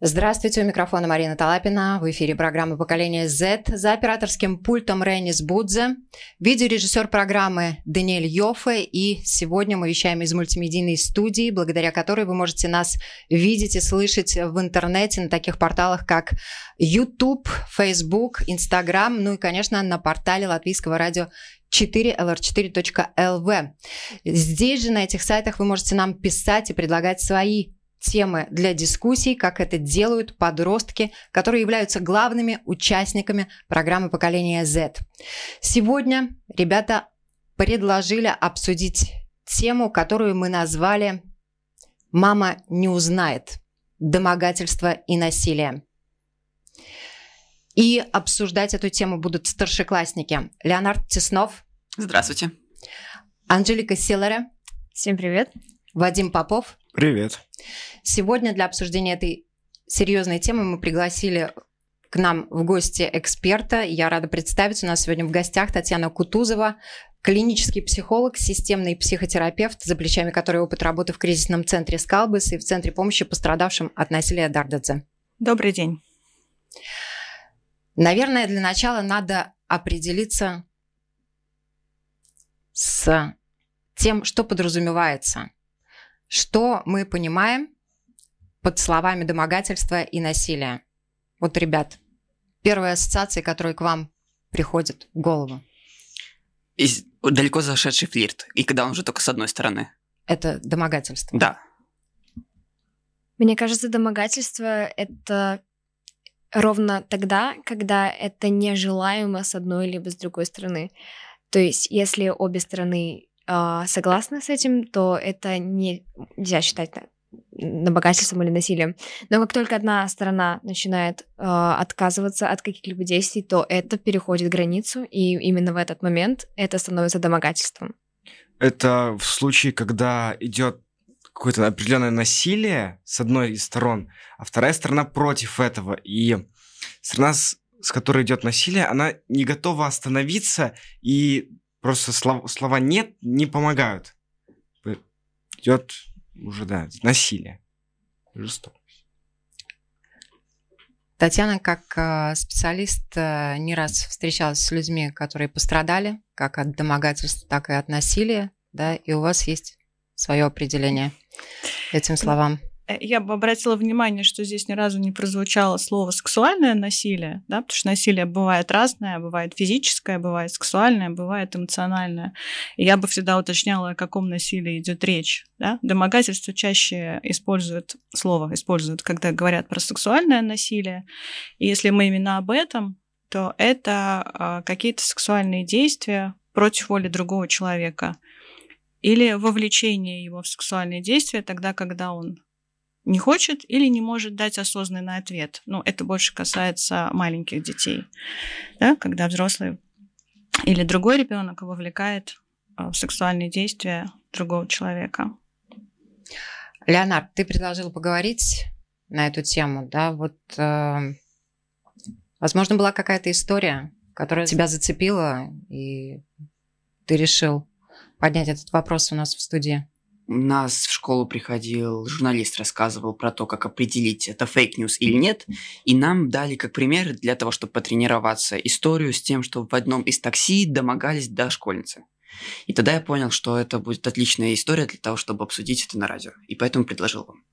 Здравствуйте, у микрофона Марина Талапина. В эфире программы «Поколение Z». За операторским пультом Ренис Будзе. Видеорежиссер программы Даниэль Йофе. И сегодня мы вещаем из мультимедийной студии, благодаря которой вы можете нас видеть и слышать в интернете на таких порталах, как YouTube, Facebook, Instagram, ну и, конечно, на портале латвийского радио 4lr4.lv. Здесь же, на этих сайтах, вы можете нам писать и предлагать свои темы для дискуссий, как это делают подростки, которые являются главными участниками программы поколения Z. Сегодня ребята предложили обсудить тему, которую мы назвали «Мама не узнает. Домогательство и насилие». И обсуждать эту тему будут старшеклассники Леонард Теснов. Здравствуйте. Анжелика Силаре. Всем привет. Вадим Попов. Привет. Сегодня для обсуждения этой серьезной темы мы пригласили к нам в гости эксперта. Я рада представить. У нас сегодня в гостях Татьяна Кутузова, клинический психолог, системный психотерапевт, за плечами которой опыт работы в кризисном центре Скалбес и в Центре помощи пострадавшим от насилия Дардадзе. Добрый день. Наверное, для начала надо определиться с тем, что подразумевается что мы понимаем под словами домогательства и насилия? Вот, ребят, первые ассоциации, которые к вам приходят в голову. Из, далеко зашедший флирт. И когда он уже только с одной стороны. Это домогательство? Да. Мне кажется, домогательство — это ровно тогда, когда это нежелаемо с одной либо с другой стороны. То есть, если обе стороны э, согласны с этим, то это не, нельзя считать набогательством или насилием. Но как только одна сторона начинает э, отказываться от каких-либо действий, то это переходит границу, и именно в этот момент это становится домогательством. Это в случае, когда идет какое-то определенное насилие с одной из сторон, а вторая сторона против этого. И страна, с которой идет насилие, она не готова остановиться и Просто слова, слова «нет» не помогают. Идет уже, да, насилие, жестокость. Татьяна, как э, специалист, э, не раз встречалась с людьми, которые пострадали как от домогательства, так и от насилия, да, и у вас есть свое определение этим словам. Э, я бы обратила внимание, что здесь ни разу не прозвучало слово сексуальное насилие, да, потому что насилие бывает разное, бывает физическое, бывает сексуальное, бывает эмоциональное. И я бы всегда уточняла, о каком насилии идет речь. Да? Домогательство чаще используют слово, используют, когда говорят про сексуальное насилие. И если мы именно об этом, то это э, какие-то сексуальные действия против воли другого человека или вовлечение его в сексуальные действия тогда, когда он не хочет или не может дать осознанный ответ. Ну, это больше касается маленьких детей, да, когда взрослый или другой ребенок вовлекает а, в сексуальные действия другого человека. Леонард, ты предложил поговорить на эту тему, да? Вот, э, возможно, была какая-то история, которая тебя зацепила, и ты решил поднять этот вопрос у нас в студии. Нас в школу приходил журналист, рассказывал про то, как определить, это fake news или нет. И нам дали как пример для того, чтобы потренироваться, историю с тем, что в одном из такси домогались до школьницы. И тогда я понял, что это будет отличная история для того, чтобы обсудить это на радио. И поэтому предложил вам.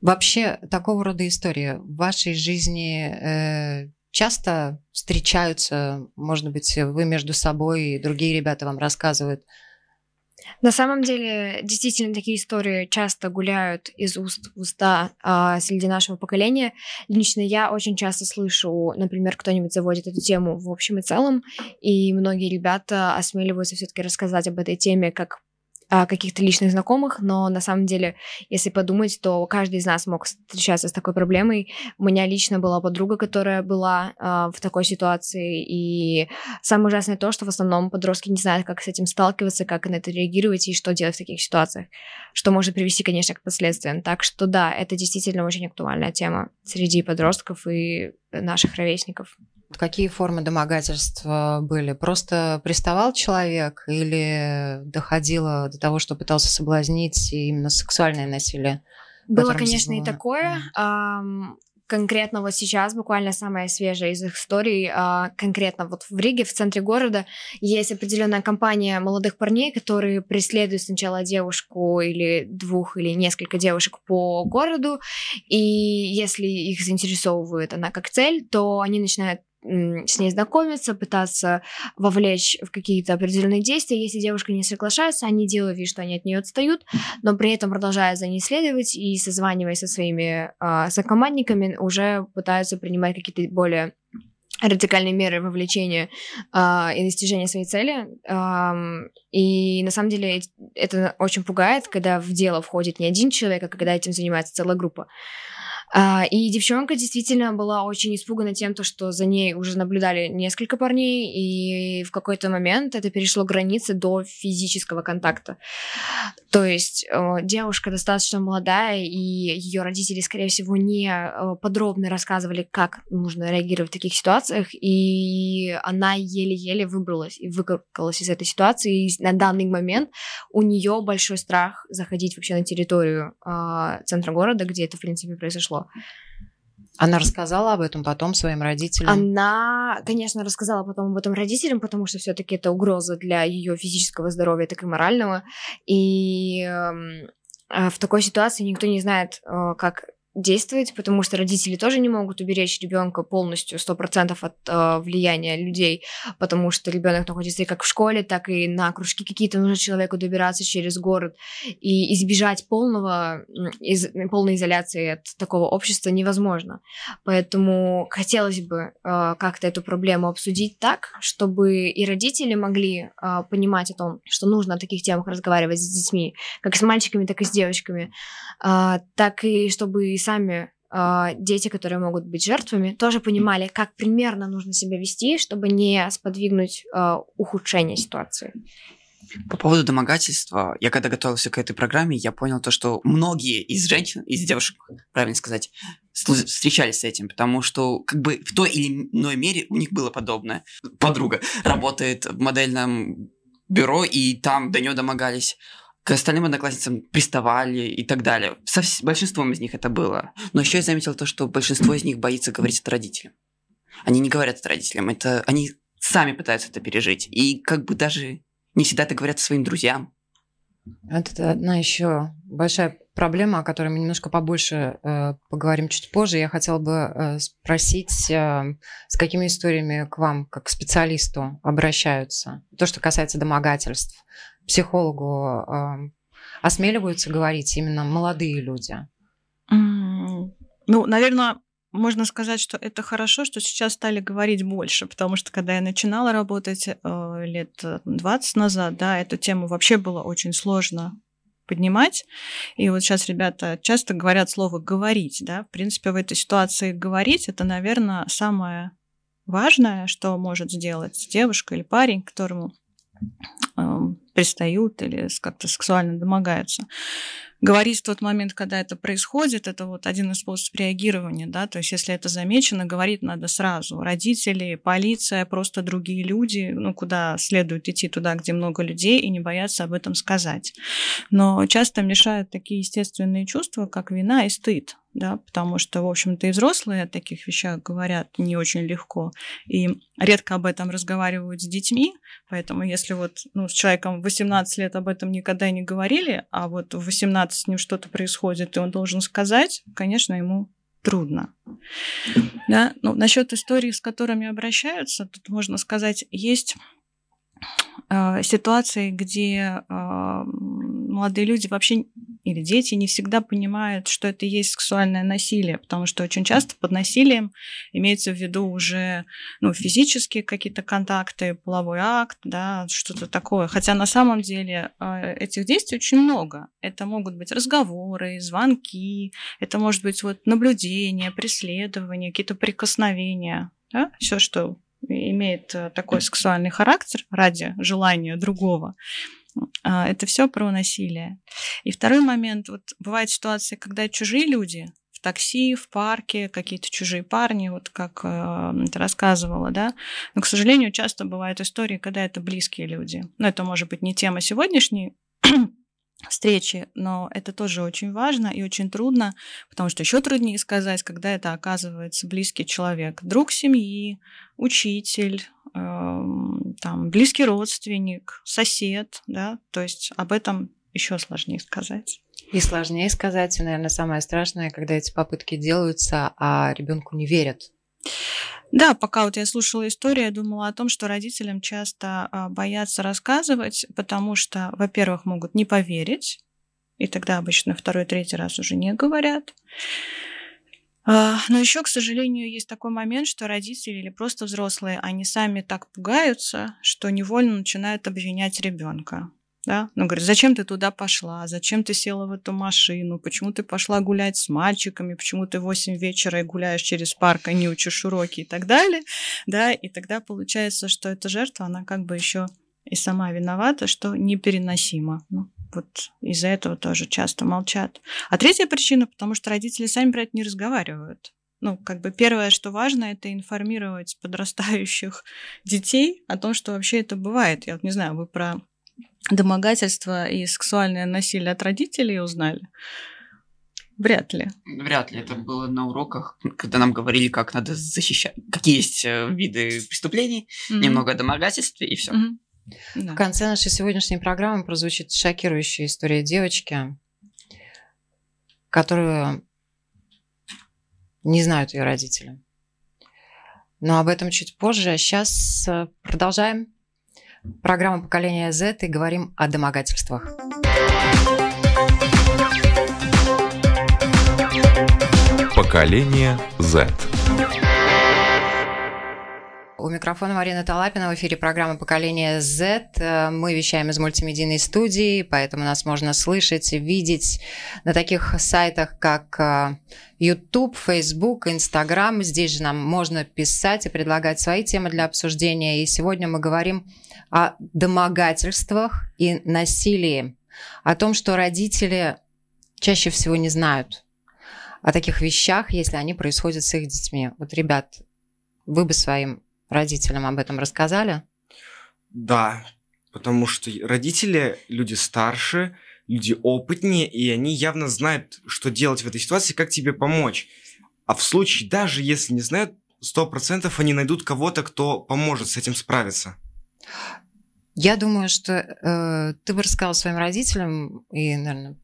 Вообще, такого рода истории в вашей жизни э, часто встречаются? Может быть, вы между собой и другие ребята вам рассказывают – на самом деле, действительно, такие истории часто гуляют из уст в уста а, среди нашего поколения. Лично я очень часто слышу, например, кто-нибудь заводит эту тему в общем и целом, и многие ребята осмеливаются все-таки рассказать об этой теме как каких-то личных знакомых, но на самом деле, если подумать, то каждый из нас мог встречаться с такой проблемой. У меня лично была подруга, которая была а, в такой ситуации, и самое ужасное то, что в основном подростки не знают, как с этим сталкиваться, как на это реагировать и что делать в таких ситуациях, что может привести, конечно, к последствиям. Так что да, это действительно очень актуальная тема среди подростков и наших ровесников. Какие формы домогательства были? Просто приставал человек или доходило до того, что пытался соблазнить именно сексуальное насилие Было, конечно, и было- такое. Ам, конкретно вот сейчас, буквально самая свежая из их историй, а, конкретно вот в Риге, в центре города, есть определенная компания молодых парней, которые преследуют сначала девушку или двух или несколько девушек по городу, и если их заинтересовывает она как цель, то они начинают с ней знакомиться, пытаться вовлечь в какие-то определенные действия. Если девушка не соглашается, они делают вид, что они от нее отстают, но при этом продолжая за ней следовать и созваниваясь со своими а, сокомандниками, уже пытаются принимать какие-то более радикальные меры вовлечения а, и достижения своей цели. Ам, и на самом деле эт- это очень пугает, когда в дело входит не один человек, а когда этим занимается целая группа. А, и девчонка действительно была очень испугана тем, то, что за ней уже наблюдали несколько парней, и в какой-то момент это перешло границы до физического контакта. То есть девушка достаточно молодая, и ее родители, скорее всего, не подробно рассказывали, как нужно реагировать в таких ситуациях, и она еле-еле выбралась и выкарабкалась из этой ситуации. И на данный момент у нее большой страх заходить вообще на территорию э, центра города, где это, в принципе, произошло. Она рассказала об этом потом своим родителям. Она, конечно, рассказала потом об этом родителям, потому что все-таки это угроза для ее физического здоровья, так и морального. И эм, э, в такой ситуации никто не знает, э, как действовать, потому что родители тоже не могут уберечь ребенка полностью 100% от э, влияния людей, потому что ребенок находится и как в школе, так и на кружки какие-то нужно человеку добираться через город, и избежать полного, из, полной изоляции от такого общества невозможно. Поэтому хотелось бы э, как-то эту проблему обсудить так, чтобы и родители могли э, понимать о том, что нужно о таких темах разговаривать с детьми, как с мальчиками, так и с девочками, а, так и чтобы сами а, дети, которые могут быть жертвами, тоже понимали, как примерно нужно себя вести, чтобы не сподвигнуть а, ухудшение ситуации. По поводу домогательства, я когда готовился к этой программе, я понял то, что многие из женщин, из девушек, правильно сказать, встречались с этим, потому что как бы в той или иной мере у них было подобное. Подруга работает в модельном бюро, и там до нее домогались. К остальным одноклассницам приставали и так далее. Со большинством из них это было. Но еще я заметил то, что большинство из них боится говорить это родителям. Они не говорят это родителям, это они сами пытаются это пережить. И как бы даже не всегда это говорят своим друзьям. Это одна еще большая проблема, о которой мы немножко побольше э, поговорим чуть позже. Я хотела бы э, спросить, э, с какими историями к вам, как к специалисту, обращаются? То, что касается домогательств. Психологу э, осмеливаются говорить именно молодые люди? М, Ну, наверное, можно сказать, что это хорошо, что сейчас стали говорить больше, потому что когда я начинала работать э, лет э, 20 назад, да, эту тему вообще было очень сложно поднимать. И вот сейчас ребята часто говорят слово «говорить», да. В принципе, в этой ситуации «говорить» — это, наверное, самое важное, что может сделать девушка или парень, которому пристают или как-то сексуально домогаются. Говорить в тот момент, когда это происходит, это вот один из способов реагирования, да, то есть если это замечено, говорить надо сразу. Родители, полиция, просто другие люди, ну, куда следует идти, туда, где много людей, и не бояться об этом сказать. Но часто мешают такие естественные чувства, как вина и стыд, да, потому что, в общем-то, и взрослые о таких вещах говорят не очень легко, и редко об этом разговаривают с детьми, поэтому если вот ну, с человеком в 18 лет об этом никогда не говорили, а вот в 18 с ним что-то происходит, и он должен сказать, конечно, ему трудно. Да? Ну, насчет историй, с которыми обращаются, тут можно сказать, есть ситуации, где э, молодые люди вообще или дети не всегда понимают, что это есть сексуальное насилие, потому что очень часто под насилием имеется в виду уже ну, физические какие-то контакты, половой акт, да, что-то такое. Хотя на самом деле э, этих действий очень много. Это могут быть разговоры, звонки, это может быть вот наблюдение, преследование, какие-то прикосновения, да, все, что имеет э, такой сексуальный характер ради желания другого. А, Это все про насилие. И второй момент, вот бывают ситуации, когда чужие люди в такси, в парке, какие-то чужие парни, вот как э, ты рассказывала, да, но, к сожалению, часто бывают истории, когда это близкие люди. Но это может быть не тема сегодняшней встречи, но это тоже очень важно и очень трудно, потому что еще труднее сказать, когда это оказывается близкий человек, друг семьи, учитель, э, там, близкий родственник, сосед, да, то есть об этом еще сложнее сказать. И сложнее сказать, и, наверное, самое страшное, когда эти попытки делаются, а ребенку не верят. Да, пока вот я слушала историю, я думала о том, что родителям часто а, боятся рассказывать, потому что, во-первых, могут не поверить, и тогда обычно второй, третий раз уже не говорят. А, но еще, к сожалению, есть такой момент, что родители или просто взрослые, они сами так пугаются, что невольно начинают обвинять ребенка да, ну, говорит, зачем ты туда пошла, зачем ты села в эту машину, почему ты пошла гулять с мальчиками, почему ты в 8 вечера и гуляешь через парк, а не учишь уроки и так далее, да, и тогда получается, что эта жертва, она как бы еще и сама виновата, что непереносимо. Ну, вот из-за этого тоже часто молчат. А третья причина, потому что родители сами про это не разговаривают. Ну, как бы первое, что важно, это информировать подрастающих детей о том, что вообще это бывает. Я вот не знаю, вы про домогательство и сексуальное насилие от родителей узнали? Вряд ли. Вряд ли. Это было на уроках, когда нам говорили, как надо защищать, какие есть э, виды преступлений, mm-hmm. немного о домогательстве и все. Mm-hmm. Да. В конце нашей сегодняшней программы прозвучит шокирующая история девочки, которую не знают ее родители. Но об этом чуть позже. А сейчас э, продолжаем Программа поколения Z и говорим о домогательствах. Поколение Z. У микрофона Марина Талапина в эфире программы «Поколение Z». Мы вещаем из мультимедийной студии, поэтому нас можно слышать и видеть на таких сайтах, как э, YouTube, Facebook, Instagram. Здесь же нам можно писать и предлагать свои темы для обсуждения. И сегодня мы говорим о домогательствах и насилии, о том, что родители чаще всего не знают о таких вещах, если они происходят с их детьми. Вот, ребят, вы бы своим родителям об этом рассказали? Да, потому что родители люди старше, люди опытнее, и они явно знают, что делать в этой ситуации, как тебе помочь. А в случае, даже если не знают, сто процентов они найдут кого-то, кто поможет с этим справиться. Я думаю, что э, ты бы рассказал своим родителям и, наверное,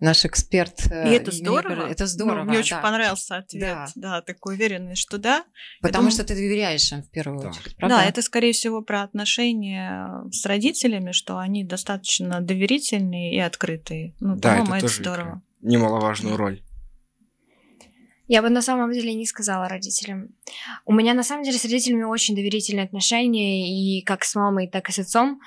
наш эксперт. Э, и это здорово. Это здорово. Ну, мне очень понравился ответ. Да. да, такой уверенный, что да. Потому думаю, что ты доверяешь им в первую да. очередь. Правда? Да, это скорее всего про отношения с родителями, что они достаточно доверительные и открытые. Ну, да, это, это здорово. Немаловажную роль. Я бы на самом деле не сказала родителям. У меня на самом деле с родителями очень доверительные отношения, и как с мамой, так и с отцом.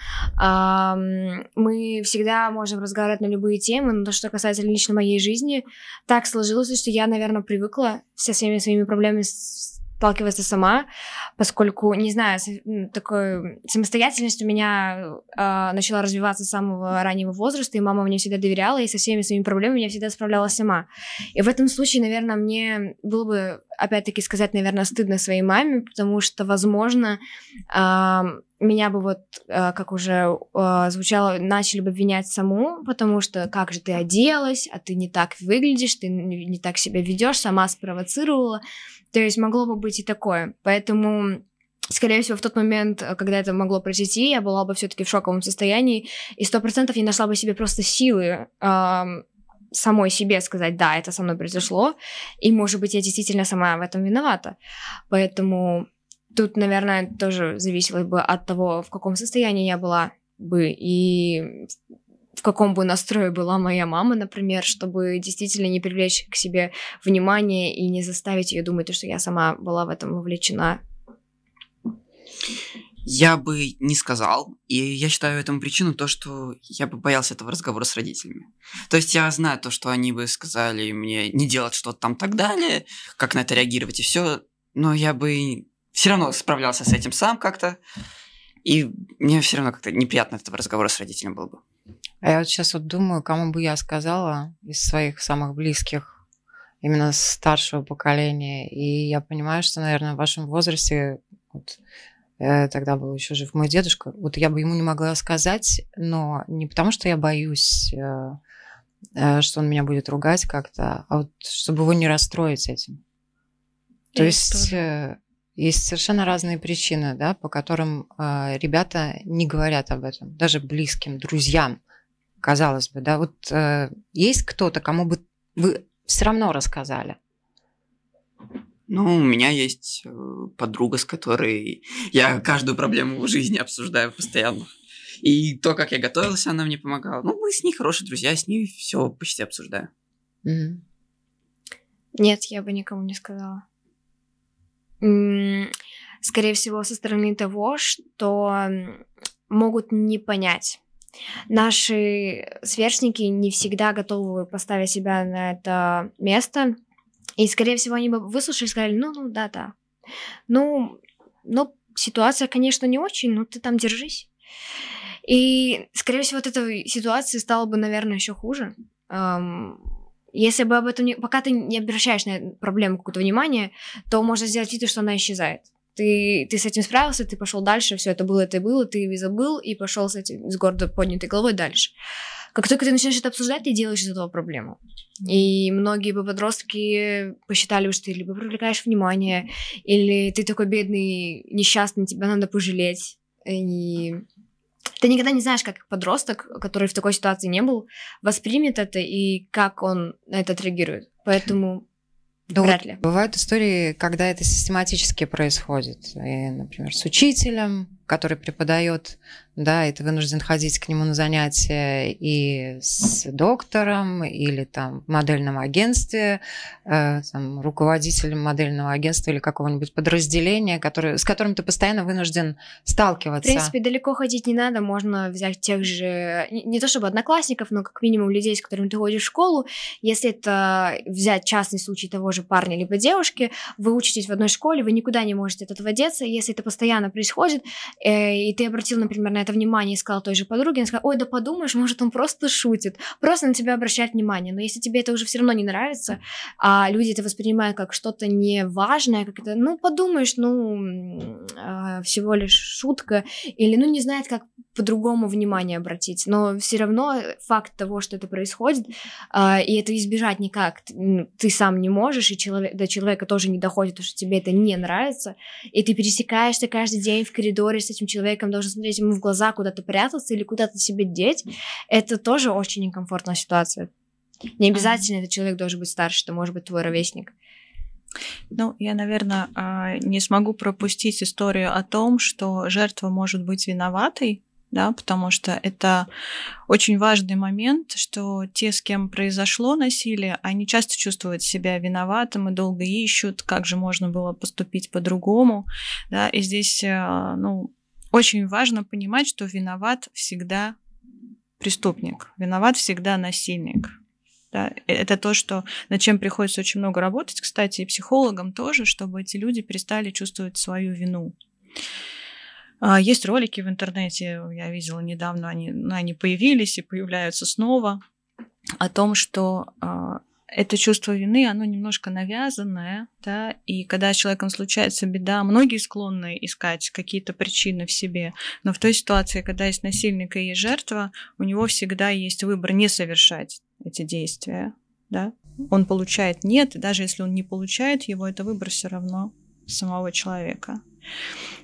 Мы всегда можем разговаривать на любые темы, но то, что касается лично моей жизни, так сложилось, что я, наверное, привыкла со всеми своими проблемами сталкиваться сама, поскольку, не знаю, такой самостоятельность у меня э, начала развиваться с самого раннего возраста, и мама мне всегда доверяла, и со всеми своими проблемами я всегда справлялась сама. И в этом случае, наверное, мне было бы, опять-таки, сказать, наверное, стыдно своей маме, потому что, возможно, э, меня бы вот, э, как уже э, звучало, начали бы обвинять саму, потому что как же ты оделась, а ты не так выглядишь, ты не так себя ведешь, сама спровоцировала. То есть могло бы быть и такое. Поэтому скорее всего, в тот момент, э, когда это могло произойти, я была бы все-таки в шоковом состоянии, и сто процентов не нашла бы себе просто силы э, самой себе сказать, да, это со мной произошло, и, может быть, я действительно сама в этом виновата. Поэтому тут, наверное, тоже зависело бы от того, в каком состоянии я была бы, и в каком бы настрое была моя мама, например, чтобы действительно не привлечь к себе внимание и не заставить ее думать, что я сама была в этом вовлечена. Я бы не сказал, и я считаю этому причину то, что я бы боялся этого разговора с родителями. То есть я знаю то, что они бы сказали мне не делать что-то там так далее, как на это реагировать и все, но я бы все равно справлялся с этим сам как-то, и мне все равно как-то неприятно этого разговора с родителем было бы. А я вот сейчас вот думаю, кому бы я сказала из своих самых близких, именно старшего поколения. И я понимаю, что, наверное, в вашем возрасте вот, Э, тогда был еще жив мой дедушка. Вот я бы ему не могла сказать, но не потому, что я боюсь, э, э, что он меня будет ругать как-то, а вот чтобы его не расстроить этим. То есть есть совершенно разные причины, да, по которым ребята не говорят об этом, даже близким, друзьям, казалось бы, да. Вот есть кто-то, кому бы вы все равно рассказали? Ну, у меня есть э, подруга, с которой я каждую проблему в жизни обсуждаю постоянно. И то, как я готовился, она мне помогала. Ну, мы с ней хорошие друзья, с ней все почти обсуждаю. Mm-hmm. Нет, я бы никому не сказала. Скорее всего, со стороны того, что могут не понять. Наши сверстники не всегда готовы поставить себя на это место, и, скорее всего, они бы выслушали и сказали, ну, ну, да-да. Ну, ну, ситуация, конечно, не очень, но ты там держись. И, скорее всего, от этой ситуации стало бы, наверное, еще хуже. Если бы об этом не... Пока ты не обращаешь на проблему какое-то внимание, то можно сделать вид, что она исчезает. Ты, ты с этим справился, ты пошел дальше, все это было, это было, ты забыл и пошел с этим с гордо поднятой головой дальше. Как только ты начинаешь это обсуждать, ты делаешь из этого проблему. И многие бы подростки посчитали, что ты либо привлекаешь внимание, или ты такой бедный, несчастный, тебя надо пожалеть. И ты никогда не знаешь, как подросток, который в такой ситуации не был, воспримет это и как он на это отреагирует. Поэтому да Вряд вот ли. Бывают истории, когда это систематически происходит. И, например, с учителем, который преподает да, и ты вынужден ходить к нему на занятия и с доктором, или там в модельном агентстве, э, там, руководителем модельного агентства или какого-нибудь подразделения, который, с которым ты постоянно вынужден сталкиваться. В принципе, далеко ходить не надо, можно взять тех же, не, не то чтобы одноклассников, но как минимум людей, с которыми ты ходишь в школу. Если это взять частный случай того же парня либо девушки, вы учитесь в одной школе, вы никуда не можете от этого деться, если это постоянно происходит, э, и ты обратил, например, на это это внимание искал той же подруги, она сказала, ой, да подумаешь, может, он просто шутит, просто на тебя обращает внимание. Но если тебе это уже все равно не нравится, а люди это воспринимают как что-то неважное, как это, ну, подумаешь, ну, э, всего лишь шутка, или, ну, не знает, как по-другому внимание обратить. Но все равно факт того, что это происходит, э, и это избежать никак, ты, ты сам не можешь, и человек, до человека тоже не доходит, что тебе это не нравится, и ты пересекаешься каждый день в коридоре с этим человеком, должен смотреть ему в глаза, глаза куда-то прятаться или куда-то себе деть, это тоже очень некомфортная ситуация. Не обязательно этот человек должен быть старше, это может быть твой ровесник. Ну, я, наверное, а, не смогу пропустить историю о том, что жертва может быть виноватой, да, потому что это очень важный момент, что те, с кем произошло насилие, они часто чувствуют себя виноватым и долго ищут, как же можно было поступить по-другому, да, и здесь, а, ну, очень важно понимать, что виноват всегда преступник, виноват всегда насильник. Да, это то, что, над чем приходится очень много работать, кстати, и психологам тоже, чтобы эти люди перестали чувствовать свою вину. А, есть ролики в интернете, я видела недавно, они, ну, они появились и появляются снова, о том, что а, это чувство вины, оно немножко навязанное, да, и когда с человеком случается беда, многие склонны искать какие-то причины в себе, но в той ситуации, когда есть насильник и есть жертва, у него всегда есть выбор не совершать эти действия, да, он получает нет, и даже если он не получает его, это выбор все равно самого человека.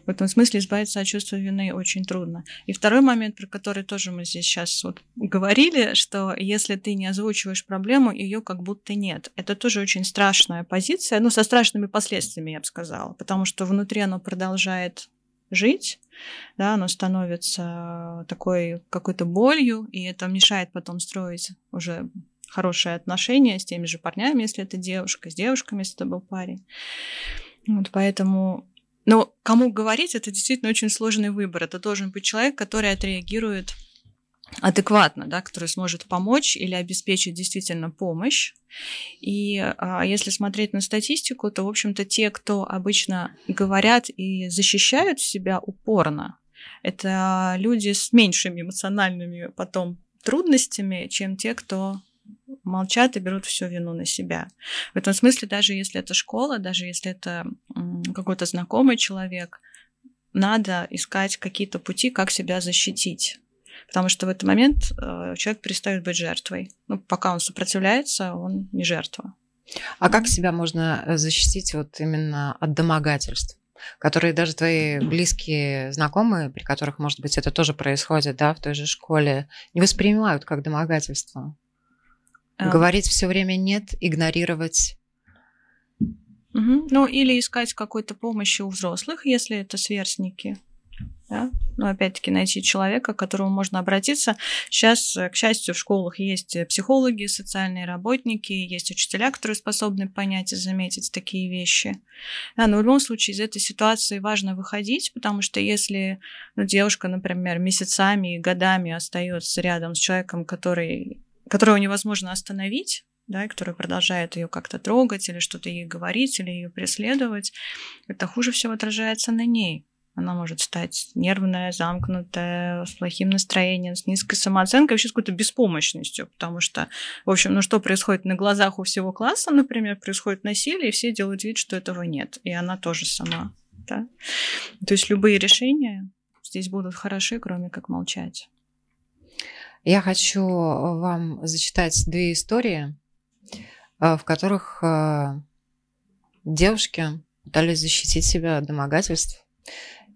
В этом смысле избавиться от чувства вины очень трудно. И второй момент, про который тоже мы здесь сейчас вот говорили, что если ты не озвучиваешь проблему, ее как будто нет. Это тоже очень страшная позиция, ну, со страшными последствиями, я бы сказала, потому что внутри оно продолжает жить, да, оно становится такой какой-то болью, и это мешает потом строить уже хорошие отношения с теми же парнями, если это девушка, с девушками, если это был парень. Вот поэтому но кому говорить, это действительно очень сложный выбор. Это должен быть человек, который отреагирует адекватно, да, который сможет помочь или обеспечить действительно помощь. И а, если смотреть на статистику, то, в общем-то, те, кто обычно говорят и защищают себя упорно, это люди с меньшими эмоциональными потом трудностями, чем те, кто молчат и берут всю вину на себя. В этом смысле, даже если это школа, даже если это какой-то знакомый человек, надо искать какие-то пути, как себя защитить. Потому что в этот момент э, человек перестает быть жертвой. Ну, пока он сопротивляется, он не жертва. А как себя можно э, защитить вот именно от домогательств? которые даже твои близкие знакомые, при которых, может быть, это тоже происходит, да, в той же школе, не воспринимают как домогательство. А. Говорить все время нет, игнорировать. Угу. Ну, или искать какой-то помощи у взрослых, если это сверстники да? Но опять-таки найти человека, к которому можно обратиться. Сейчас, э, к счастью, в школах есть э, психологи, социальные работники, есть учителя, которые способны понять и заметить такие вещи. Да, но в любом случае из этой ситуации важно выходить, потому что если ну, девушка, например, месяцами и годами остается рядом с человеком, который, которого невозможно остановить, да, и который продолжает ее как-то трогать или что-то ей говорить, или ее преследовать, это хуже всего отражается на ней она может стать нервная, замкнутая, с плохим настроением, с низкой самооценкой, вообще с какой-то беспомощностью, потому что, в общем, ну что происходит на глазах у всего класса, например, происходит насилие, и все делают вид, что этого нет, и она тоже сама, да. То есть любые решения здесь будут хороши, кроме как молчать. Я хочу вам зачитать две истории, э, в которых э, девушки пытались защитить себя от домогательств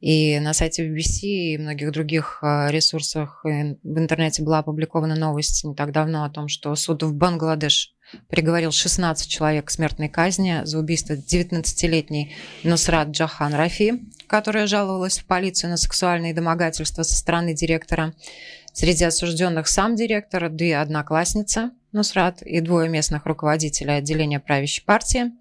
и на сайте BBC и многих других ресурсах в интернете была опубликована новость не так давно о том, что суд в Бангладеш приговорил 16 человек к смертной казни за убийство 19-летней Нусрат Джахан Рафи, которая жаловалась в полицию на сексуальные домогательства со стороны директора. Среди осужденных сам директор, две одноклассницы Нусрат и двое местных руководителей отделения правящей партии.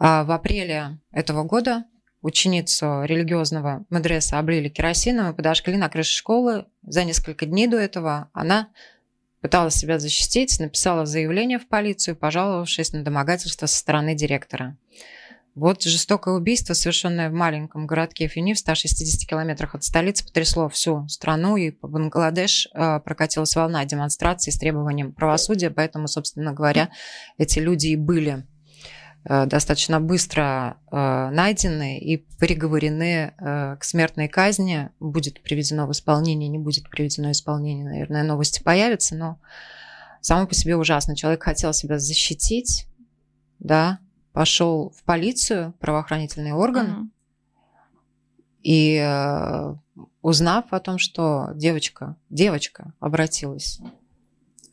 А в апреле этого года ученицу религиозного медреса облили керосином и подожгли на крыше школы. За несколько дней до этого она пыталась себя защитить, написала заявление в полицию, пожаловавшись на домогательство со стороны директора. Вот жестокое убийство, совершенное в маленьком городке Фини в 160 километрах от столицы, потрясло всю страну, и по Бангладеш э, прокатилась волна демонстраций с требованием правосудия, поэтому, собственно говоря, эти люди и были Э, достаточно быстро э, найдены и приговорены к смертной казни. Будет приведено в исполнение, не будет приведено в исполнение, наверное, новости появятся, но само по себе ужасно. Человек хотел себя защитить, да, пошел в полицию, правоохранительный орган, mm-hmm. и узнав о том, что девочка, девочка обратилась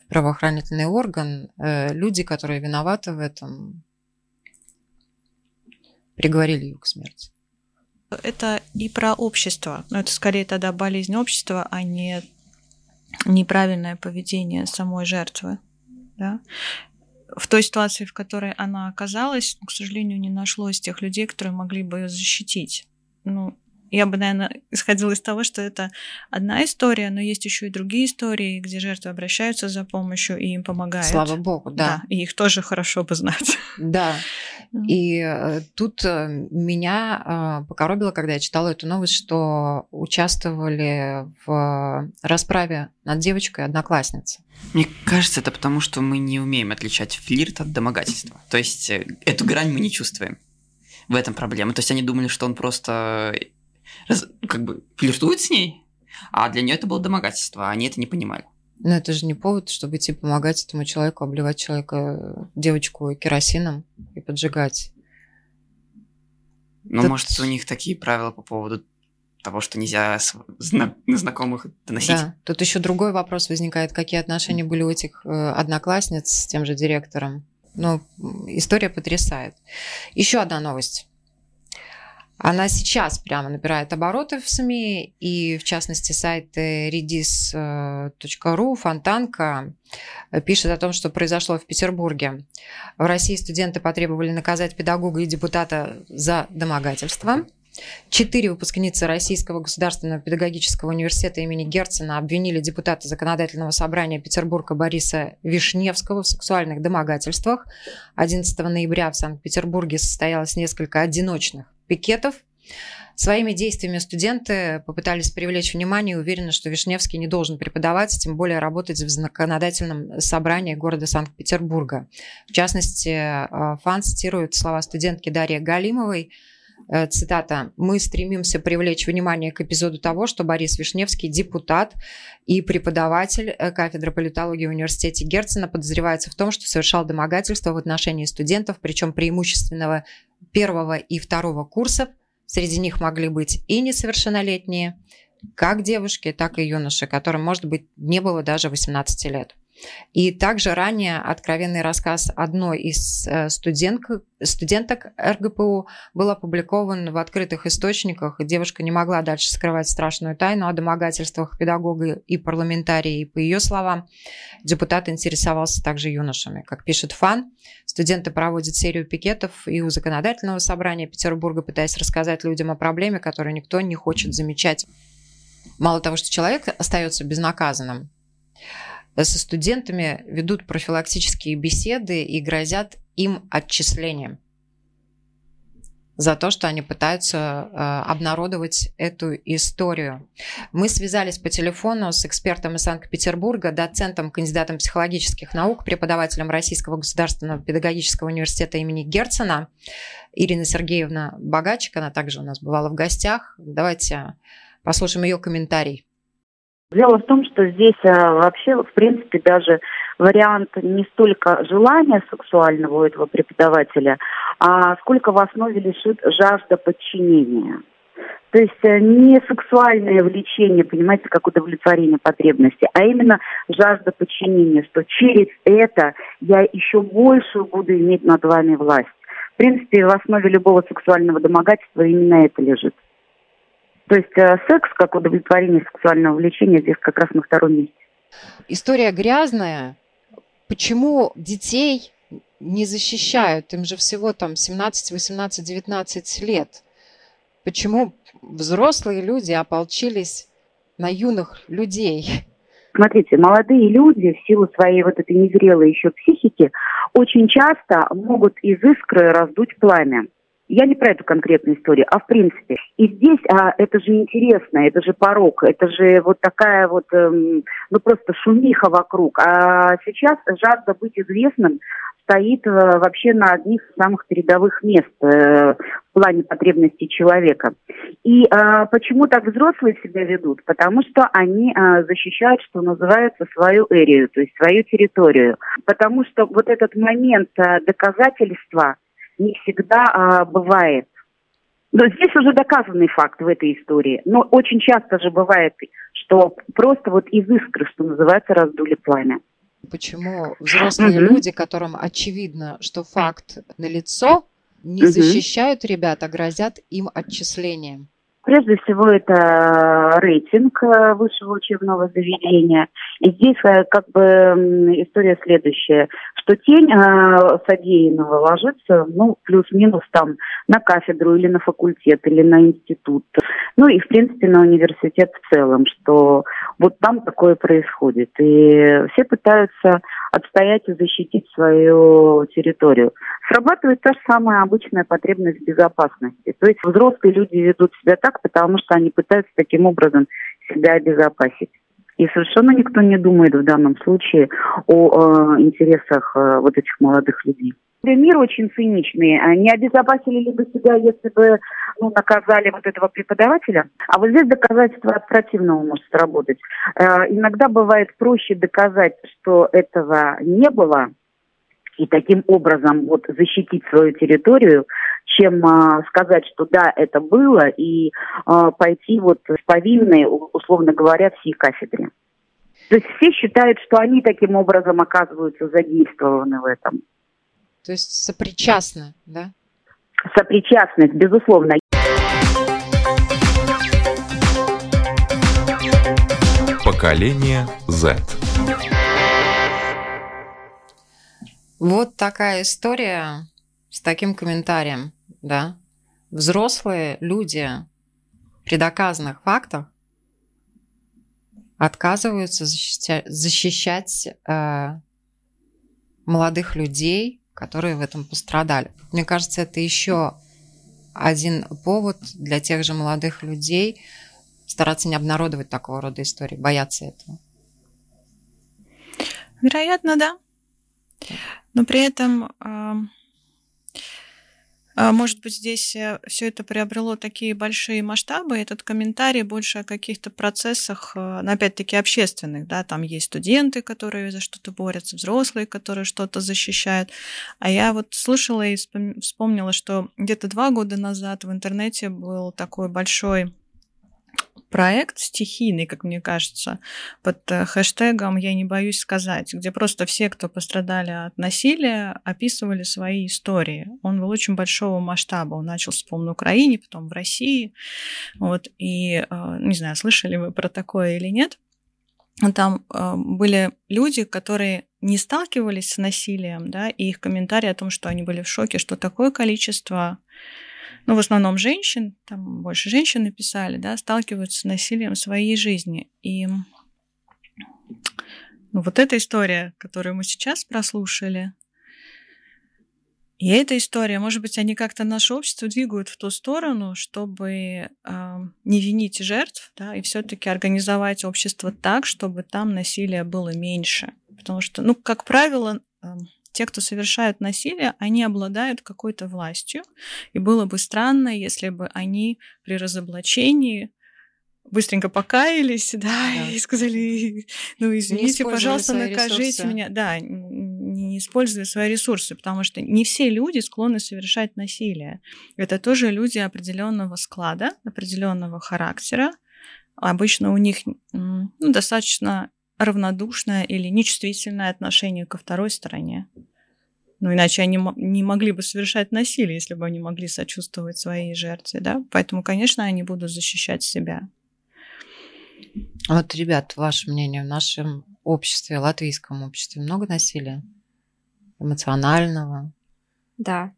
в правоохранительный орган, люди, которые виноваты в этом, приговорили ее к смерти. Это и про общество, но это скорее тогда болезнь общества, а не неправильное поведение самой жертвы. Да? В той ситуации, в которой она оказалась, к сожалению, не нашлось тех людей, которые могли бы ее защитить. Ну, я бы, наверное, исходила из того, что это одна история, но есть еще и другие истории, где жертвы обращаются за помощью и им помогают. Слава богу, да. да и их тоже хорошо бы знать. Да. И э, тут э, меня э, покоробило, когда я читала эту новость, что участвовали в расправе над девочкой одноклассницы. Мне кажется, это потому, что мы не умеем отличать флирт от домогательства. То есть эту грань мы не чувствуем. В этом проблема. То есть они думали, что он просто как бы флиртует с ней, а для нее это было домогательство, они это не понимали. Но это же не повод, чтобы идти помогать этому человеку, обливать человека, девочку керосином и поджигать. Ну, Тут... может, у них такие правила по поводу того, что нельзя на знакомых доносить. Да, тут еще другой вопрос возникает, какие отношения были у этих э, одноклассниц с тем же директором. Ну, история потрясает. Еще одна новость. Она сейчас прямо набирает обороты в СМИ, и в частности сайт redis.ru, Фонтанка, пишет о том, что произошло в Петербурге. В России студенты потребовали наказать педагога и депутата за домогательство. Четыре выпускницы Российского государственного педагогического университета имени Герцена обвинили депутата законодательного собрания Петербурга Бориса Вишневского в сексуальных домогательствах. 11 ноября в Санкт-Петербурге состоялось несколько одиночных пикетов. Своими действиями студенты попытались привлечь внимание и уверены, что Вишневский не должен преподавать, тем более работать в законодательном собрании города Санкт-Петербурга. В частности, э, Фан цитирует слова студентки Дарьи Галимовой, Э, цитата, «Мы стремимся привлечь внимание к эпизоду того, что Борис Вишневский, депутат и преподаватель э, кафедры политологии в университете Герцена, подозревается в том, что совершал домогательство в отношении студентов, причем преимущественного первого и второго курсов. Среди них могли быть и несовершеннолетние, как девушки, так и юноши, которым, может быть, не было даже 18 лет. И также ранее откровенный рассказ одной из э, студенток, студенток РГПУ был опубликован в открытых источниках. Девушка не могла дальше скрывать страшную тайну о домогательствах педагога и парламентарии. И по ее словам, депутат интересовался также юношами. Как пишет ФАН, студенты проводят серию пикетов и у законодательного собрания Петербурга, пытаясь рассказать людям о проблеме, которую никто не хочет замечать. Мало того, что человек остается безнаказанным, со студентами ведут профилактические беседы и грозят им отчислением за то, что они пытаются э, обнародовать эту историю. Мы связались по телефону с экспертом из Санкт-Петербурга, доцентом, кандидатом психологических наук, преподавателем Российского государственного педагогического университета имени Герцена Ирина Сергеевна Богачик. Она также у нас бывала в гостях. Давайте послушаем ее комментарий. Дело в том, что здесь а, вообще, в принципе, даже вариант не столько желания сексуального у этого преподавателя, а сколько в основе лежит жажда подчинения. То есть э, не сексуальное влечение, понимаете, как удовлетворение потребности, а именно жажда подчинения, что через это я еще большую буду иметь над вами власть. В принципе, в основе любого сексуального домогательства именно это лежит. То есть э, секс как удовлетворение сексуального влечения здесь как раз на втором месте. История грязная. Почему детей не защищают? Им же всего там 17, 18, 19 лет. Почему взрослые люди ополчились на юных людей? Смотрите, молодые люди в силу своей вот этой незрелой еще психики очень часто могут из искры раздуть пламя. Я не про эту конкретную историю, а в принципе. И здесь а, это же интересно, это же порог, это же вот такая вот, эм, ну просто шумиха вокруг. А сейчас жажда быть известным стоит э, вообще на одних из самых передовых мест э, в плане потребностей человека. И э, почему так взрослые себя ведут? Потому что они э, защищают, что называется, свою эрию, то есть свою территорию. Потому что вот этот момент э, доказательства – не всегда а, бывает. Но здесь уже доказанный факт в этой истории. Но очень часто же бывает, что просто вот из искры, что называется, раздули пламя. Почему взрослые угу. люди, которым очевидно, что факт налицо, не угу. защищают ребят, а грозят им отчислением? Прежде всего, это рейтинг э, высшего учебного заведения. И здесь э, как бы история следующая, что тень э, содеянного ложится, ну, плюс-минус там на кафедру или на факультет, или на институт. Ну и, в принципе, на университет в целом, что вот там такое происходит. И все пытаются отстоять и защитить свою территорию. Срабатывает та же самая обычная потребность безопасности. То есть взрослые люди ведут себя так, потому что они пытаются таким образом себя обезопасить. И совершенно никто не думает в данном случае о э, интересах э, вот этих молодых людей. Мир очень циничный. Не обезопасили ли бы себя, если бы ну, наказали вот этого преподавателя? А вот здесь доказательство от противного может сработать. Э, иногда бывает проще доказать, что этого не было, и таким образом вот защитить свою территорию, чем а, сказать, что да, это было, и а, пойти вот с повинной, условно говоря, всей кафедре. То есть все считают, что они таким образом оказываются задействованы в этом. То есть сопричастны, да? Сопричастность, безусловно. Поколение Z. Вот такая история с таким комментарием, да. Взрослые люди при доказанных фактах отказываются защищать, защищать э, молодых людей которые в этом пострадали. Мне кажется, это еще один повод для тех же молодых людей стараться не обнародовать такого рода истории, бояться этого. Вероятно, да. Но при этом А, может быть, здесь э, все это приобрело такие большие масштабы. Этот комментарий больше о каких-то процессах, э, ну, опять-таки, общественных. Да? Там есть студенты, которые за что-то борются, взрослые, которые что-то защищают. А я вот слышала и вспомнила, что где-то два года назад в интернете был такой большой проект стихийный, как мне кажется, под э, хэштегом «Я не боюсь сказать», где просто все, кто пострадали от насилия, описывали свои истории. Он был очень большого масштаба. Он начался, по на Украине, потом в России. Вот, и, э, не знаю, слышали вы про такое или нет. Там э, были люди, которые не сталкивались с насилием, да, и их комментарии о том, что они были в шоке, что такое количество ну, в основном женщин, там больше женщин написали, да, сталкиваются с насилием в своей жизни. И ну, вот эта история, которую мы сейчас прослушали, и эта история, может быть, они как-то наше общество двигают в ту сторону, чтобы э, не винить жертв, да, и все-таки организовать общество так, чтобы там насилия было меньше. Потому что, ну, как правило, э, те, кто совершают насилие, они обладают какой-то властью. И было бы странно, если бы они при разоблачении быстренько покаялись, да, да. и сказали, ну, извините, пожалуйста, накажите ресурсы. меня. Да, не используя свои ресурсы, потому что не все люди склонны совершать насилие. Это тоже люди определенного склада, определенного характера. Обычно у них ну, достаточно равнодушное или нечувствительное отношение ко второй стороне. Ну, иначе они не могли бы совершать насилие, если бы они могли сочувствовать своей жертве, да? Поэтому, конечно, они будут защищать себя. Вот, ребят, ваше мнение, в нашем обществе, латвийском обществе много насилия? Эмоционального? Да,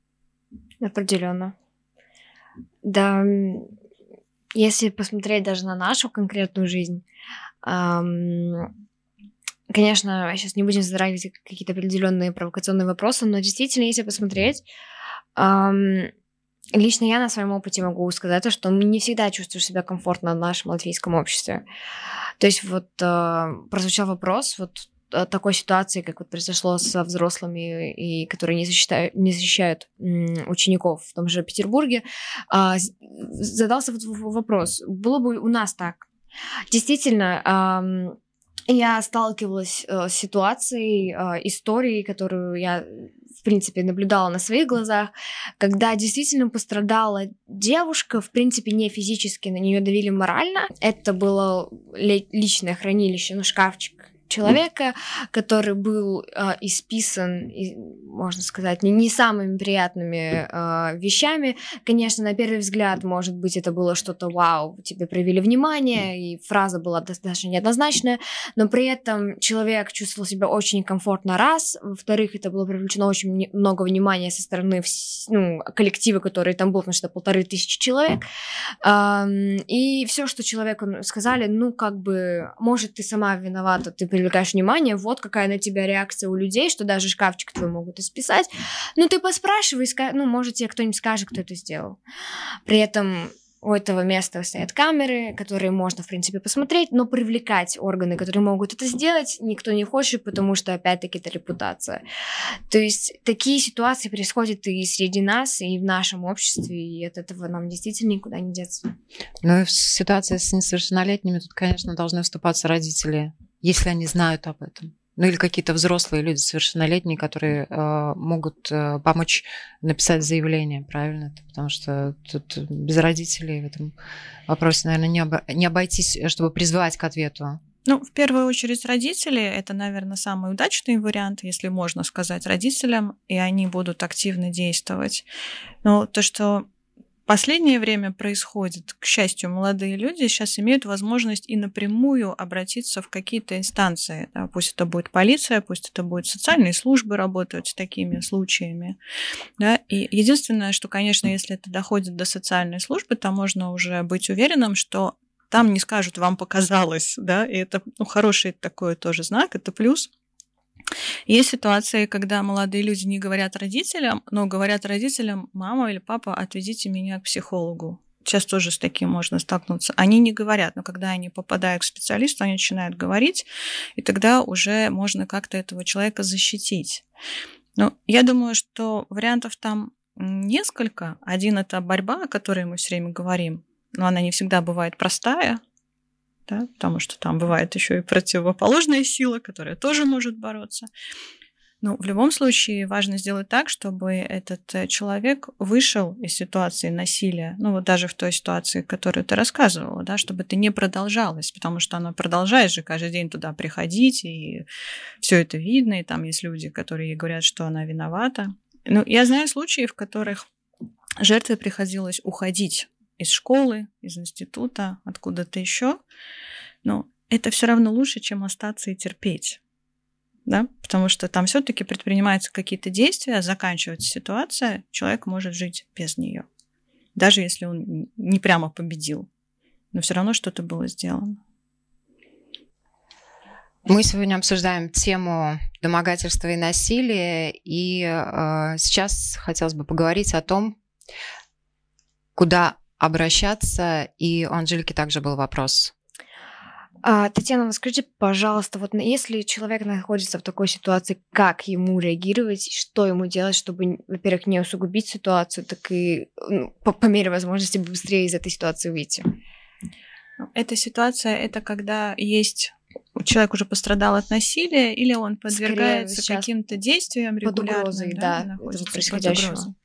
определенно. Да, если посмотреть даже на нашу конкретную жизнь, Конечно, сейчас не будем затрагивать какие-то определенные провокационные вопросы, но действительно, если посмотреть, эм, лично я на своем опыте могу сказать, что не всегда чувствуешь себя комфортно в нашем латвийском обществе. То есть вот э, прозвучал вопрос, вот такой ситуации, как вот произошло со взрослыми, и которые не защищают, не защищают учеников в том же Петербурге, э, задался вот вопрос, было бы у нас так? Действительно, я сталкивалась э, с ситуацией, э, историей, которую я, в принципе, наблюдала на своих глазах, когда действительно пострадала девушка, в принципе, не физически, на нее давили морально. Это было личное хранилище, ну, шкафчик человека, который был э, исписан, и, можно сказать, не, не самыми приятными э, вещами. Конечно, на первый взгляд, может быть, это было что-то вау, тебе проявили внимание, и фраза была достаточно неоднозначная, но при этом человек чувствовал себя очень некомфортно раз, во-вторых, это было привлечено очень много внимания со стороны ну, коллектива, который там был, потому что полторы тысячи человек, э, и все, что человеку сказали, ну, как бы, может, ты сама виновата, ты привлекаешь внимание, вот какая на тебя реакция у людей, что даже шкафчик твой могут исписать. Ну, ты поспрашивай, ну, может, тебе кто-нибудь скажет, кто это сделал. При этом у этого места стоят камеры, которые можно, в принципе, посмотреть, но привлекать органы, которые могут это сделать, никто не хочет, потому что, опять-таки, это репутация. То есть такие ситуации происходят и среди нас, и в нашем обществе, и от этого нам действительно никуда не деться. Ну и в ситуации с несовершеннолетними тут, конечно, должны вступаться родители если они знают об этом. Ну или какие-то взрослые люди, совершеннолетние, которые э, могут э, помочь написать заявление, правильно? Потому что тут без родителей в этом вопросе, наверное, не, обо- не обойтись, чтобы призвать к ответу. Ну, в первую очередь родители, это, наверное, самый удачный вариант, если можно сказать родителям, и они будут активно действовать. Но то, что последнее время происходит, к счастью, молодые люди сейчас имеют возможность и напрямую обратиться в какие-то инстанции. Да, пусть это будет полиция, пусть это будет социальные службы работать с такими случаями. Да, и единственное, что, конечно, если это доходит до социальной службы, то можно уже быть уверенным, что там не скажут, вам показалось, да, и это ну, хороший такой тоже знак, это плюс. Есть ситуации, когда молодые люди не говорят родителям, но говорят родителям, мама или папа, отведите меня к психологу. Сейчас тоже с таким можно столкнуться. Они не говорят, но когда они попадают к специалисту, они начинают говорить, и тогда уже можно как-то этого человека защитить. Но я думаю, что вариантов там несколько. Один это борьба, о которой мы все время говорим, но она не всегда бывает простая, да, потому что там бывает еще и противоположная сила, которая тоже может бороться. Но в любом случае важно сделать так, чтобы этот э, человек вышел из ситуации насилия, ну вот даже в той ситуации, которую ты рассказывала, да, чтобы это не продолжалось, потому что оно продолжает же каждый день туда приходить, и все это видно, и там есть люди, которые говорят, что она виновата. Ну, я знаю случаи, в которых жертве приходилось уходить из школы, из института, откуда-то еще, но это все равно лучше, чем остаться и терпеть да, потому что там все-таки предпринимаются какие-то действия, заканчивается ситуация, человек может жить без нее, даже если он не прямо победил, но все равно что-то было сделано. Мы сегодня обсуждаем тему домогательства и насилия, и э, сейчас хотелось бы поговорить о том, куда обращаться, и у Анжелики также был вопрос а, Татьяна, ну скажите, пожалуйста, вот если человек находится в такой ситуации, как ему реагировать, что ему делать, чтобы, во-первых, не усугубить ситуацию, так и ну, по, по мере возможности быстрее из этой ситуации выйти? Эта ситуация это когда есть человек уже пострадал от насилия, или он подвергается каким-то действиям регулярно, под угрозой, да, да находится происходящего.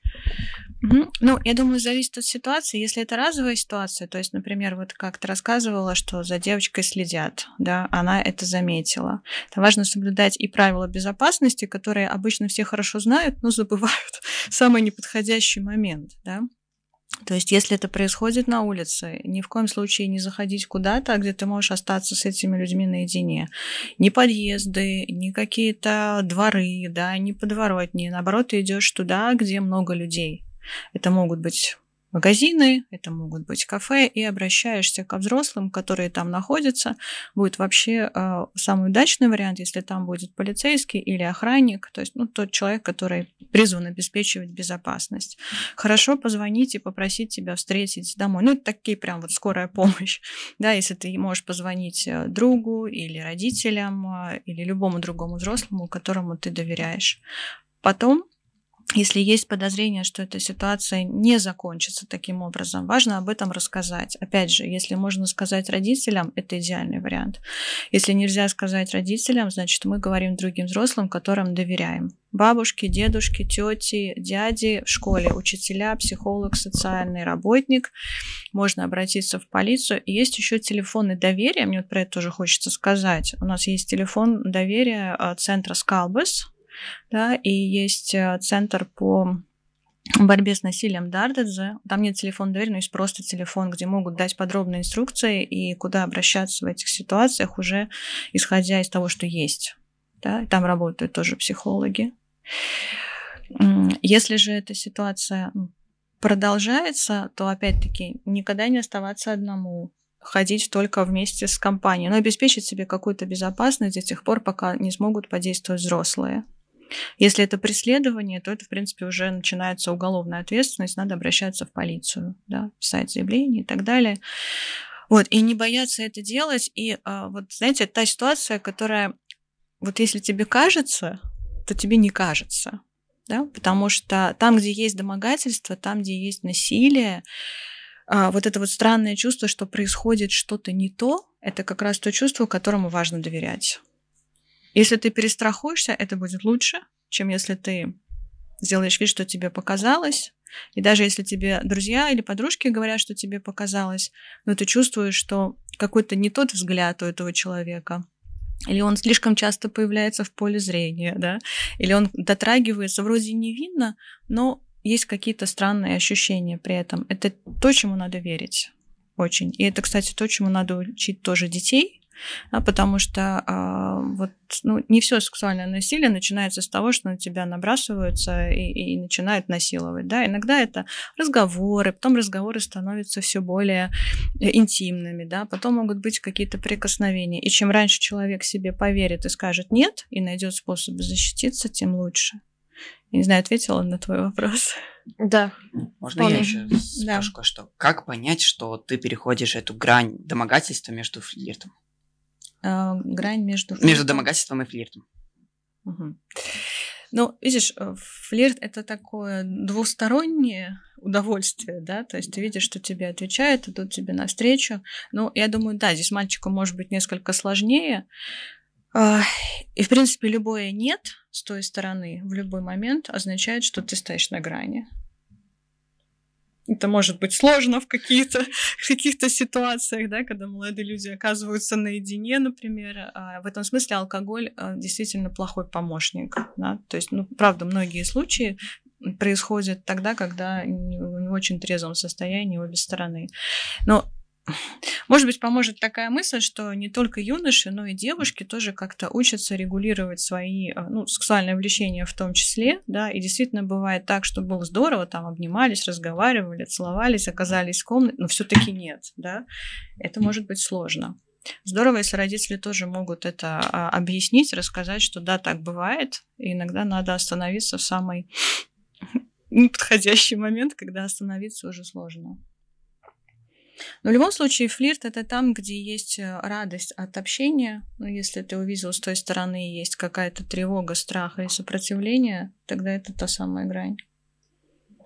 Угу. Ну, я думаю, зависит от ситуации. Если это разовая ситуация, то есть, например, вот как ты рассказывала, что за девочкой следят, да, она это заметила. То важно соблюдать и правила безопасности, которые обычно все хорошо знают, но забывают самый неподходящий момент, да. То есть, если это происходит на улице, ни в коем случае не заходить куда-то, где ты можешь остаться с этими людьми наедине. Ни подъезды, ни какие-то дворы, да, ни подворотни. Наоборот, ты идешь туда, где много людей. Это могут быть магазины, это могут быть кафе, и обращаешься к взрослым, которые там находятся. Будет вообще э, самый удачный вариант, если там будет полицейский или охранник, то есть ну, тот человек, который призван обеспечивать безопасность. Хорошо позвонить и попросить тебя встретить домой. Ну, это такие прям вот скорая помощь. Да, если ты можешь позвонить э, другу или родителям, э, или любому другому взрослому, которому ты доверяешь. Потом если есть подозрение, что эта ситуация не закончится таким образом, важно об этом рассказать. Опять же, если можно сказать родителям, это идеальный вариант. Если нельзя сказать родителям, значит, мы говорим другим взрослым, которым доверяем. Бабушки, дедушки, тети, дяди в школе, учителя, психолог, социальный работник. Можно обратиться в полицию. И есть еще телефоны доверия. Мне вот про это тоже хочется сказать. У нас есть телефон доверия э, центра Скалбес, да, и есть э, центр по борьбе с насилием Дардедзе. Там нет телефона доверия, но есть просто телефон, где могут дать подробные инструкции и куда обращаться в этих ситуациях уже исходя из того, что есть. Да? Там работают тоже психологи. Если же эта ситуация продолжается, то опять-таки никогда не оставаться одному, ходить только вместе с компанией, но обеспечить себе какую-то безопасность до тех пор, пока не смогут подействовать взрослые. Если это преследование, то это, в принципе, уже начинается уголовная ответственность, надо обращаться в полицию, да, писать заявление и так далее. Вот, и не бояться это делать. И а, вот, знаете, та ситуация, которая, вот если тебе кажется, то тебе не кажется, да, потому что там, где есть домогательство, там, где есть насилие, а, вот это вот странное чувство, что происходит что-то не то, это как раз то чувство, которому важно доверять. Если ты перестрахуешься, это будет лучше, чем если ты сделаешь вид, что тебе показалось. И даже если тебе друзья или подружки говорят, что тебе показалось, но ты чувствуешь, что какой-то не тот взгляд у этого человека, или он слишком часто появляется в поле зрения, да, или он дотрагивается, вроде невинно, но есть какие-то странные ощущения при этом. Это то, чему надо верить очень. И это, кстати, то, чему надо учить тоже детей, да, потому что а, вот ну, не все сексуальное насилие начинается с того, что на тебя набрасываются и, и начинают насиловать. Да? Иногда это разговоры, потом разговоры становятся все более э, интимными, да? потом могут быть какие-то прикосновения. И чем раньше человек себе поверит и скажет нет, и найдет способ защититься, тем лучше. Я не знаю, ответила на твой вопрос. Да. Можно Вполне. я еще скажу да. кое-что? Как понять, что ты переходишь эту грань домогательства между флиртом? Э, грань между... Между домогательством и флиртом. Угу. Ну, видишь, э, флирт это такое двустороннее удовольствие, да, то есть ты видишь, что тебе отвечают, идут тебе навстречу. Ну, я думаю, да, здесь мальчику может быть несколько сложнее. А, и, в принципе, любое «нет» с той стороны в любой момент означает, что ты стоишь на грани. Это может быть сложно в каких-то каких ситуациях, да, когда молодые люди оказываются наедине, например. А в этом смысле алкоголь а, действительно плохой помощник. Да? То есть, ну, правда, многие случаи происходят тогда, когда не в очень трезвом состоянии обе стороны. Но может быть, поможет такая мысль, что не только юноши, но и девушки тоже как-то учатся регулировать свои э, ну, сексуальные влечения в том числе, да, и действительно бывает так, что было здорово, там обнимались, разговаривали, целовались, оказались в комнате, но все-таки нет, да, это может быть сложно. Здорово, если родители тоже могут это а, объяснить, рассказать, что да, так бывает, и иногда надо остановиться в самый неподходящий момент, когда остановиться уже сложно. Но в любом случае флирт это там, где есть э, радость от общения. Ну, если ты увидел с той стороны есть какая-то тревога, страх или сопротивление, тогда это та самая грань.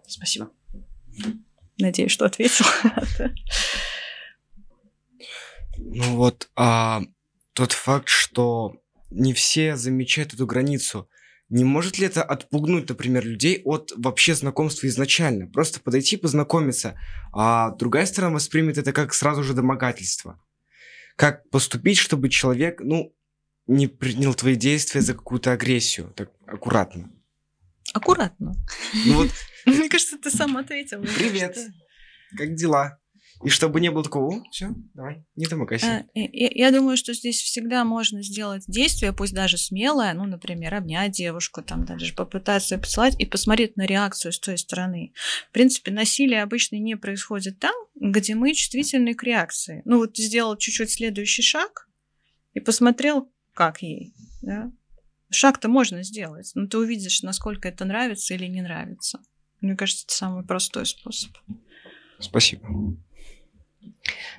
Спасибо. Надеюсь, что ответил. Ну вот, а, тот факт, что не все замечают эту границу, не может ли это отпугнуть, например, людей от вообще знакомства изначально? Просто подойти, познакомиться, а другая сторона воспримет это как сразу же домогательство. Как поступить, чтобы человек, ну, не принял твои действия за какую-то агрессию, так аккуратно. Аккуратно. Ну вот. Мне кажется, ты сам ответил. Привет. Как дела? И чтобы не было такого, все, давай, не домогайся. Я, я думаю, что здесь всегда можно сделать действие, пусть даже смелое, ну, например, обнять девушку, там даже попытаться ее поцеловать и посмотреть на реакцию с той стороны. В принципе, насилие обычно не происходит там, где мы чувствительны к реакции. Ну, вот сделал чуть-чуть следующий шаг и посмотрел, как ей. Да? Шаг-то можно сделать, но ты увидишь, насколько это нравится или не нравится. Мне кажется, это самый простой способ. Спасибо.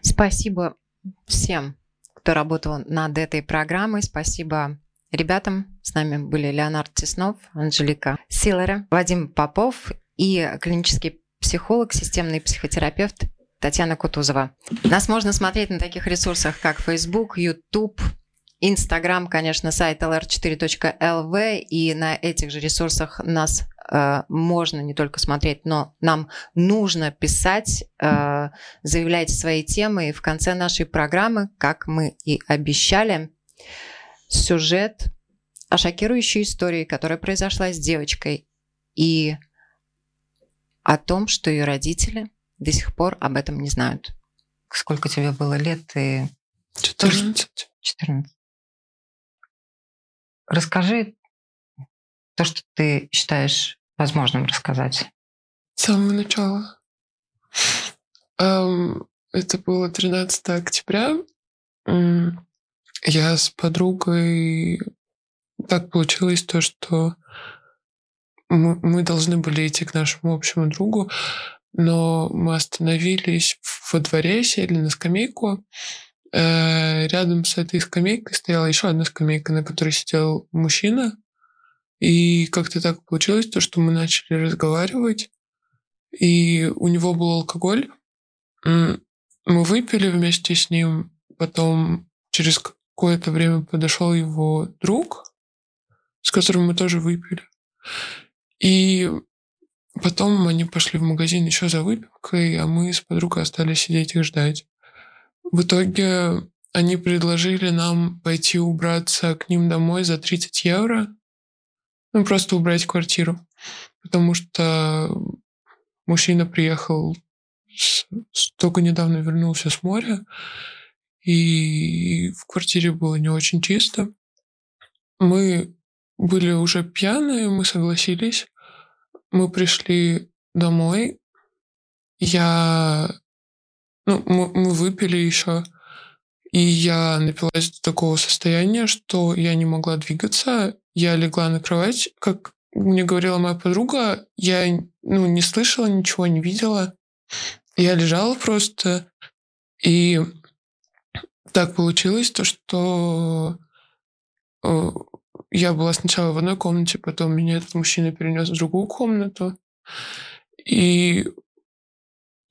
Спасибо всем, кто работал над этой программой. Спасибо ребятам. С нами были Леонард Теснов, Анжелика Силера, Вадим Попов и клинический психолог, системный психотерапевт Татьяна Кутузова. Нас можно смотреть на таких ресурсах, как Facebook, YouTube, Инстаграм, конечно, сайт lr4.lv, и на этих же ресурсах нас можно не только смотреть, но нам нужно писать, э, заявлять свои темы. И в конце нашей программы, как мы и обещали, сюжет о шокирующей истории, которая произошла с девочкой, и о том, что ее родители до сих пор об этом не знают. Сколько тебе было лет? И... 14. 14. Расскажи то, что ты считаешь возможным рассказать. С самого начала. Это было 13 октября. Я с подругой... Так получилось то, что мы, мы должны были идти к нашему общему другу, но мы остановились во дворе, сели на скамейку, Э, рядом с этой скамейкой стояла еще одна скамейка, на которой сидел мужчина. И как-то так получилось, то, что мы начали разговаривать, и у него был алкоголь. Мы выпили вместе с ним, потом через какое-то время подошел его друг, с которым мы тоже выпили. И потом они пошли в магазин еще за выпивкой, а мы с подругой остались сидеть и ждать. В итоге они предложили нам пойти убраться к ним домой за 30 евро. Ну, просто убрать квартиру. Потому что мужчина приехал, с, только недавно вернулся с моря, и в квартире было не очень чисто. Мы были уже пьяные, мы согласились. Мы пришли домой. Я ну, мы, мы выпили еще, и я напилась до такого состояния, что я не могла двигаться. Я легла на кровать, как мне говорила моя подруга, я ну, не слышала ничего, не видела. Я лежала просто, и так получилось то, что э, я была сначала в одной комнате, потом меня этот мужчина перенес в другую комнату. И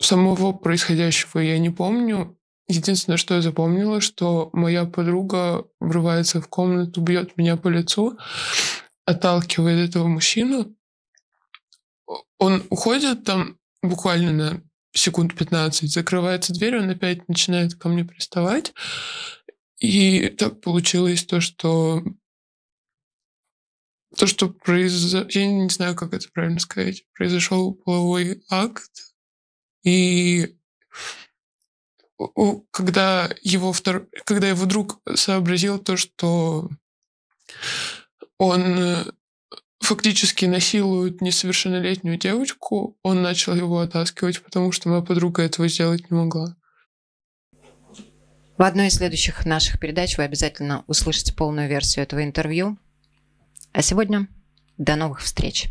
самого происходящего я не помню. Единственное, что я запомнила, что моя подруга врывается в комнату, бьет меня по лицу, отталкивает этого мужчину. Он уходит там буквально на секунд 15, закрывается дверь, он опять начинает ко мне приставать. И так получилось то, что то, что произошло, я не знаю, как это правильно сказать, произошел половой акт, и когда его втор... когда его друг сообразил то, что он э, фактически насилует несовершеннолетнюю девочку, он начал его оттаскивать, потому что моя подруга этого сделать не могла. В одной из следующих наших передач вы обязательно услышите полную версию этого интервью. А сегодня до новых встреч!